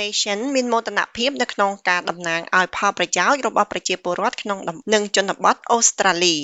Nation មានមោទនភាពនៅក្នុងការតំណាងឲ្យផលប្រយោជន៍របស់ប្រជាពលរដ្ឋក្នុងនិងជនបទអូស្ត្រាលី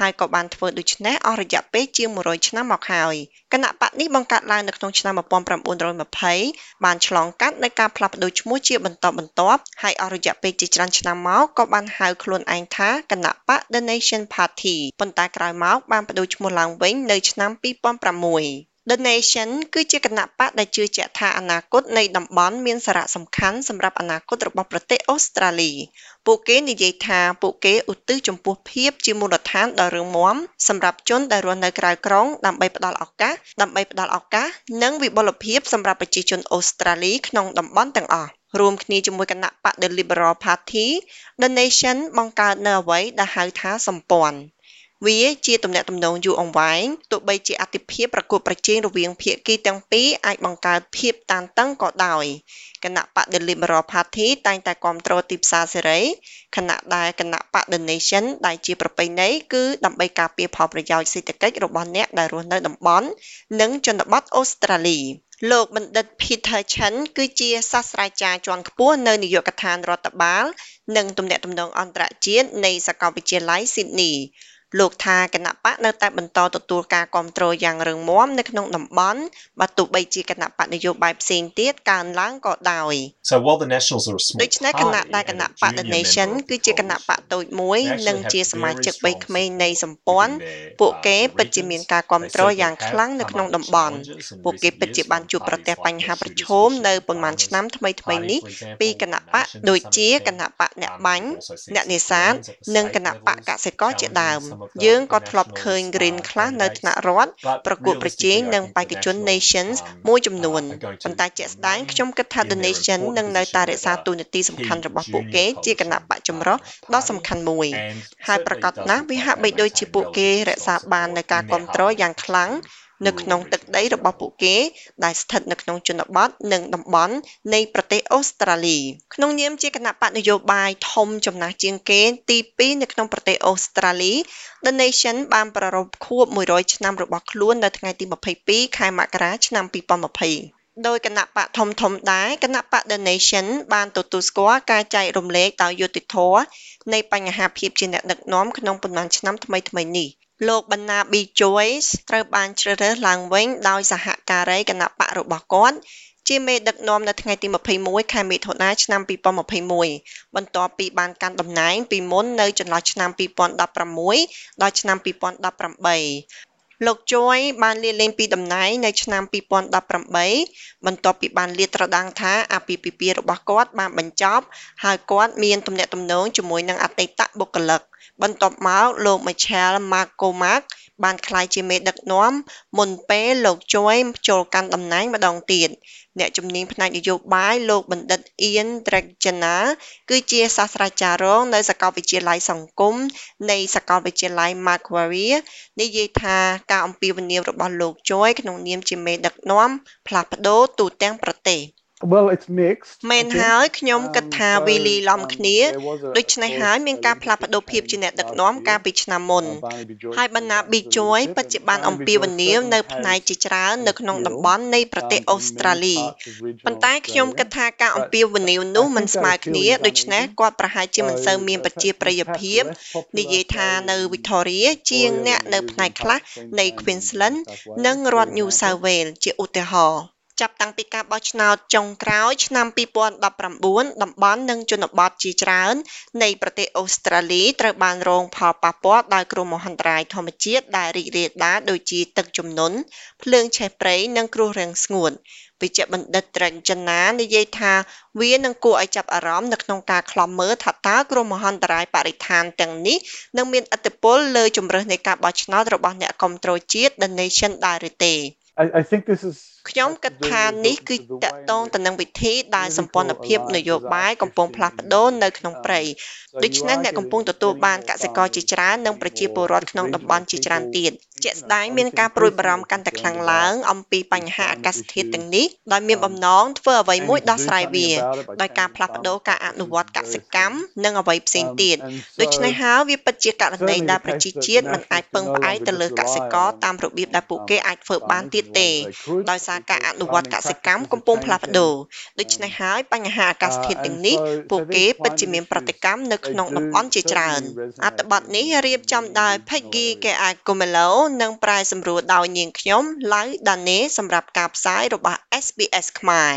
ហើយក៏បានធ្វើដូច្នេះអស់រយៈពេលជាង100ឆ្នាំមកហើយគណៈបកនេះបង្កើតឡើងនៅក្នុងឆ្នាំ1920បានឆ្លងកាត់នៅការផ្លាស់ប្តូរឈ្មោះជាបន្តបន្ទាប់ហើយអស់រយៈពេលជាច្រើនឆ្នាំមកក៏បានហៅខ្លួនឯងថាគណៈបក The Nation Party ប៉ុន្តែក្រោយមកបានបដូរឈ្មោះឡើងវិញនៅឆ្នាំ2006 The Nation គឺជាគណៈបកដែលជឿជាក់ថាអនាគតនៃតំបន់មានសារៈសំខាន់សម្រាប់អនាគតរបស់ប្រទេសអូស្ត្រាលី ពួកគេនិយាយថាពួកគេឧទ្ទិសចំពោះភាពជាមូលដ្ឋានដ៏រឹងមាំសម្រាប់ជនដែលរស់នៅក្រៅក្រុងដើម្បីផ្ដល់ឱកាសដើម្បីផ្ដល់ឱកាសនិងវិបុលភាពសម្រាប់ប្រជាជនអូស្ត្រាលីក្នុងតំបន់ទាំងអស់រួមគ្នាជាមួយគណៈបក The Liberal Party The Nation បង្កើតនៅអ្វីដែលហៅថាសម្ព័ន្ធ វាជាទំនាក់ទំនងយូរអង្វែងទោះបីជាអតិភិបប្រកួតប្រជែងរវាងភាគីទាំងពីរអាចបង្កើតភាពតានតឹងក៏ដោយគណៈបក The Liberal Party តែងតែគ្រប់គ្រងទីផ្សារសេរីខណៈដែលគណៈបក The Nation ដែលជាប្រពៃណីគឺដើម្បីការពារផលប្រយោជន៍សេដ្ឋកិច្ចរបស់អ្នកដែលរស់នៅតំបន់និងជនបទអូស្ត្រាលីលោកបណ្ឌិត Peter Chen គឺជាសាស្ត្រាចារ្យជាន់ខ្ពស់នៅនាយកដ្ឋានរដ្ឋបាល និងទំនាក់ទំនងអន្តរជាតិនៃសាកលវិទ្យាល័យ Sydney លោកថាគណៈបកនៅតែបន្តទទួលការគ្រប់គ្រងយ៉ាងរឹងមាំនៅក្នុងតំបន់បើទោះបីជាគណៈបកនយោបាយផ្សេងទៀតកើនឡើងក៏ដោយ So while the Nationals are a small ដូច្នេះគណៈដែលគណៈបក The Nation គឺជាគណៈបកតូចមួយនិងជាសមាជិកបីក្មេងនៃសម្ព័ន្ធពួកគេពិតជាមានការគ្រប់គ្រងយ៉ាងខ្លាំងនៅក្នុងតំបន់ពួកគេពិតជាបានជួបប្រទះបញ្ហាប្រឈមនៅប៉ុន្មានឆ្នាំថ្មីៗនេះពីគណៈបកដូចជាគណៈបកអ្នកបាញ់អ្នកនេសាទនិងគណៈបកកសិករជាដើមយើងក៏ធ្លាប់ឃើញ Green ខ្លះនៅថ្នាក់រដ្ឋប្រកួតប្រជែងនឹងបេក្ខជន Nations មួយចំនួនប៉ុន្តែជាក់ស្ដែងខ្ញុំគិតថា The Nation នឹងនៅតែរក្សាតួនាទីសំខាន់របស់ពួកគេជាគណៈបកចម្រុះដ៏សំខាន់មួយហើយប្រកាសណាស់វាហាក់បីដូចជាពួកគេរក្សាបាននូវការគ្រប់គ្រងយ៉ាងខ្លាំង នៅក្នុងទឹកដីរបស់ពួកគេ ដែលស្ថិតនៅក្នុងជនបទនិងតំបន់នៃប្រទេសអូស្ត្រាលីក្នុងនាមជាគណៈបកនយោបាយធំចំណាស់ជាងគេទី2នៅក្នុងប្រទេសអូស្ត្រាលី The Nation បានប្រារព្ធខួប100ឆ្នាំរបស់ខ្លួននៅថ្ងៃទី22ខែមករាឆ្នាំ2020ដោយគណៈបកធំធំដែរគណៈបក The Nation បានទទួលស្គាល់ការចែករំលែកដោយយុត្តិធម៌នៃបញ្ហាភាពជាអ្នកដឹកនាំក្នុងប៉ុន្មានឆ្នាំថ្មីៗនេះ លោក បណ្ណា B. Joyce ត្រូវបានជ្រើសរើសឡើងវិញដោយសហការីគណបក្សរបស់គាត់ជាមេដឹកនាំនៅថ្ងៃទី21ខែមិថុនាឆ្នាំ2021បន្ទាប់ពីបានកាន់តំណែងពីមុននៅចន្លោះឆ្នាំ2016ដល់ឆ្នាំ2018លោក Joy បានលាលែងពីតំណែងនៅឆ្នាំ2018បន្ទាប់ពីបានលាតត្រដាងថាអាពាហ៍ពិពាហ៍របស់គាត់បានបញ្ចប់ហើយគាត់មានទំនាក់ទំនងជាមួយនឹងអតីតបុគ្គលិក បន្ទាប់មកលោក Michael McCormack បានក្លាយជាមេដឹកនាំមុនពេលលោក Choi ចូលកាន់តំណែងម្ដងទៀតអ្នកជំនាញផ្នែកនយោបាយលោកបណ្ឌិត Ian Dragana គឺជាសាស្ត្រាចារ្យរងនៅសាកលវិទ្យាល័យសង្គមនៃសាកលវិទ្យាល័យ Macquarie និយាយថាការអំពាវនាវរបស់លោក Choi ក្នុងនាមជាមេដឹកនាំផ្លាស់ប្ដូរទូទាំងប្រទេស។ Well it's mixed មែនហើយខ្ញុំគិតថាវាលីឡំគ្នាដូច្នេះហើយមានការផ្លាស់ប្ដូរភាពជាអ្នកដឹកនាំកាលពីឆ្នាំមុនហើយបណ្ណាប៊ីជួយពិតជាបានអំពាវនាវនៅផ្នែកជាច្រើននៅក្នុងតំបន់នៃប្រទេសអូស្ត្រាលីប៉ុន្តែខ្ញុំគិតថាការអំពាវនាវនោះមិនស្មើគ្នាដូច្នេះគាត់ប្រហែលជាមិនសូវមានប្រជាប្រិយភាពនិយាយថានៅ Victoria ជាងអ្នកនៅផ្នែកខ្លះនៃ Queensland និងរដ្ឋ New South Wales ជាឧទាហរណ៍ ចាប់តាំងពីការបោះឆ្នោតចុងក្រោយឆ្នាំ2019តំបន់និងជនបទជាច្រើន នៃប្រទេសអូស្ត្រាលីត្រូវបានរងផលប៉ះពាល់ដោយគ្រោះមហន្តរាយធម្មជាតិដែលរីករាលដាលដូចជាទឹកជំនន់ភ្លើងឆេះព្រៃនិងគ្រោះរាំងស្ងួតវិជ្ជបណ្ឌិតត្រេចចិណានិយាយថាវានឹងគួរឲ្យចាប់អារម្មណ៍នៅក្នុងការខ្លំមើលថាតើគ្រោះមហន្តរាយបរិស្ថានទាំងនេះនឹងមានឥទ្ធិពលលើជំរើសនៃការបោះឆ្នោតរបស់អ្នកគ្រប់គ្រងជាតិ The Nation ដែរឬទេ I, I think this is ខ្ញុំគិតថានេះគឺតកតងទៅនឹងវិធីដែលសម្ព័ន្ធភាពនយោបាយកំពុងផ្លាស់ប្ដូរនៅក្នុងព្រៃដូច្នេះអ្នកកំពុងទទួលបានកសិករជាច្រើននិងប្រជាពលរដ្ឋក្នុងតំបន់ជាច្រើនទៀតជាក់ស្ដែងមានការព្រួយបារម្ភកាន់តែខ្លាំងឡើងអំពីបញ្ហាអាកាសធាតុទាំងនេះដោយមានបំណងធ្វើអ្វីមួយដោះស្រាយវាដោយការផ្លាស់ប្ដូរការអនុវត្តកសិកម្មនិងអ្វីផ្សេងទៀតដូច្នេះហើយវាពិតជាករណីដែលប្រជាជាតិមិនអាចពឹងផ្អែកទៅលើកសិករតាមរបៀបដែលពួកគេអាចធ្វើបានទៀតទេដោយសារការអនុវត្តកសិកម្មកំពុងផ្លាស់ប្ដូរដូច្នេះហើយបញ្ហាអាកាសធាតុទាំងនេះពួកគេពិតជាមានប្រតិកម្មនៅក្នុងតំបន់ជាច្រើនអត្ថបទនេះរៀបចំដោយ Peggy K.A. Gomelo និងប្រែសម្រួលដោយនាងខ្ញុំ Lau Dane សម្រាប់ការផ្សាយរបស់ SBS ខ្មែរ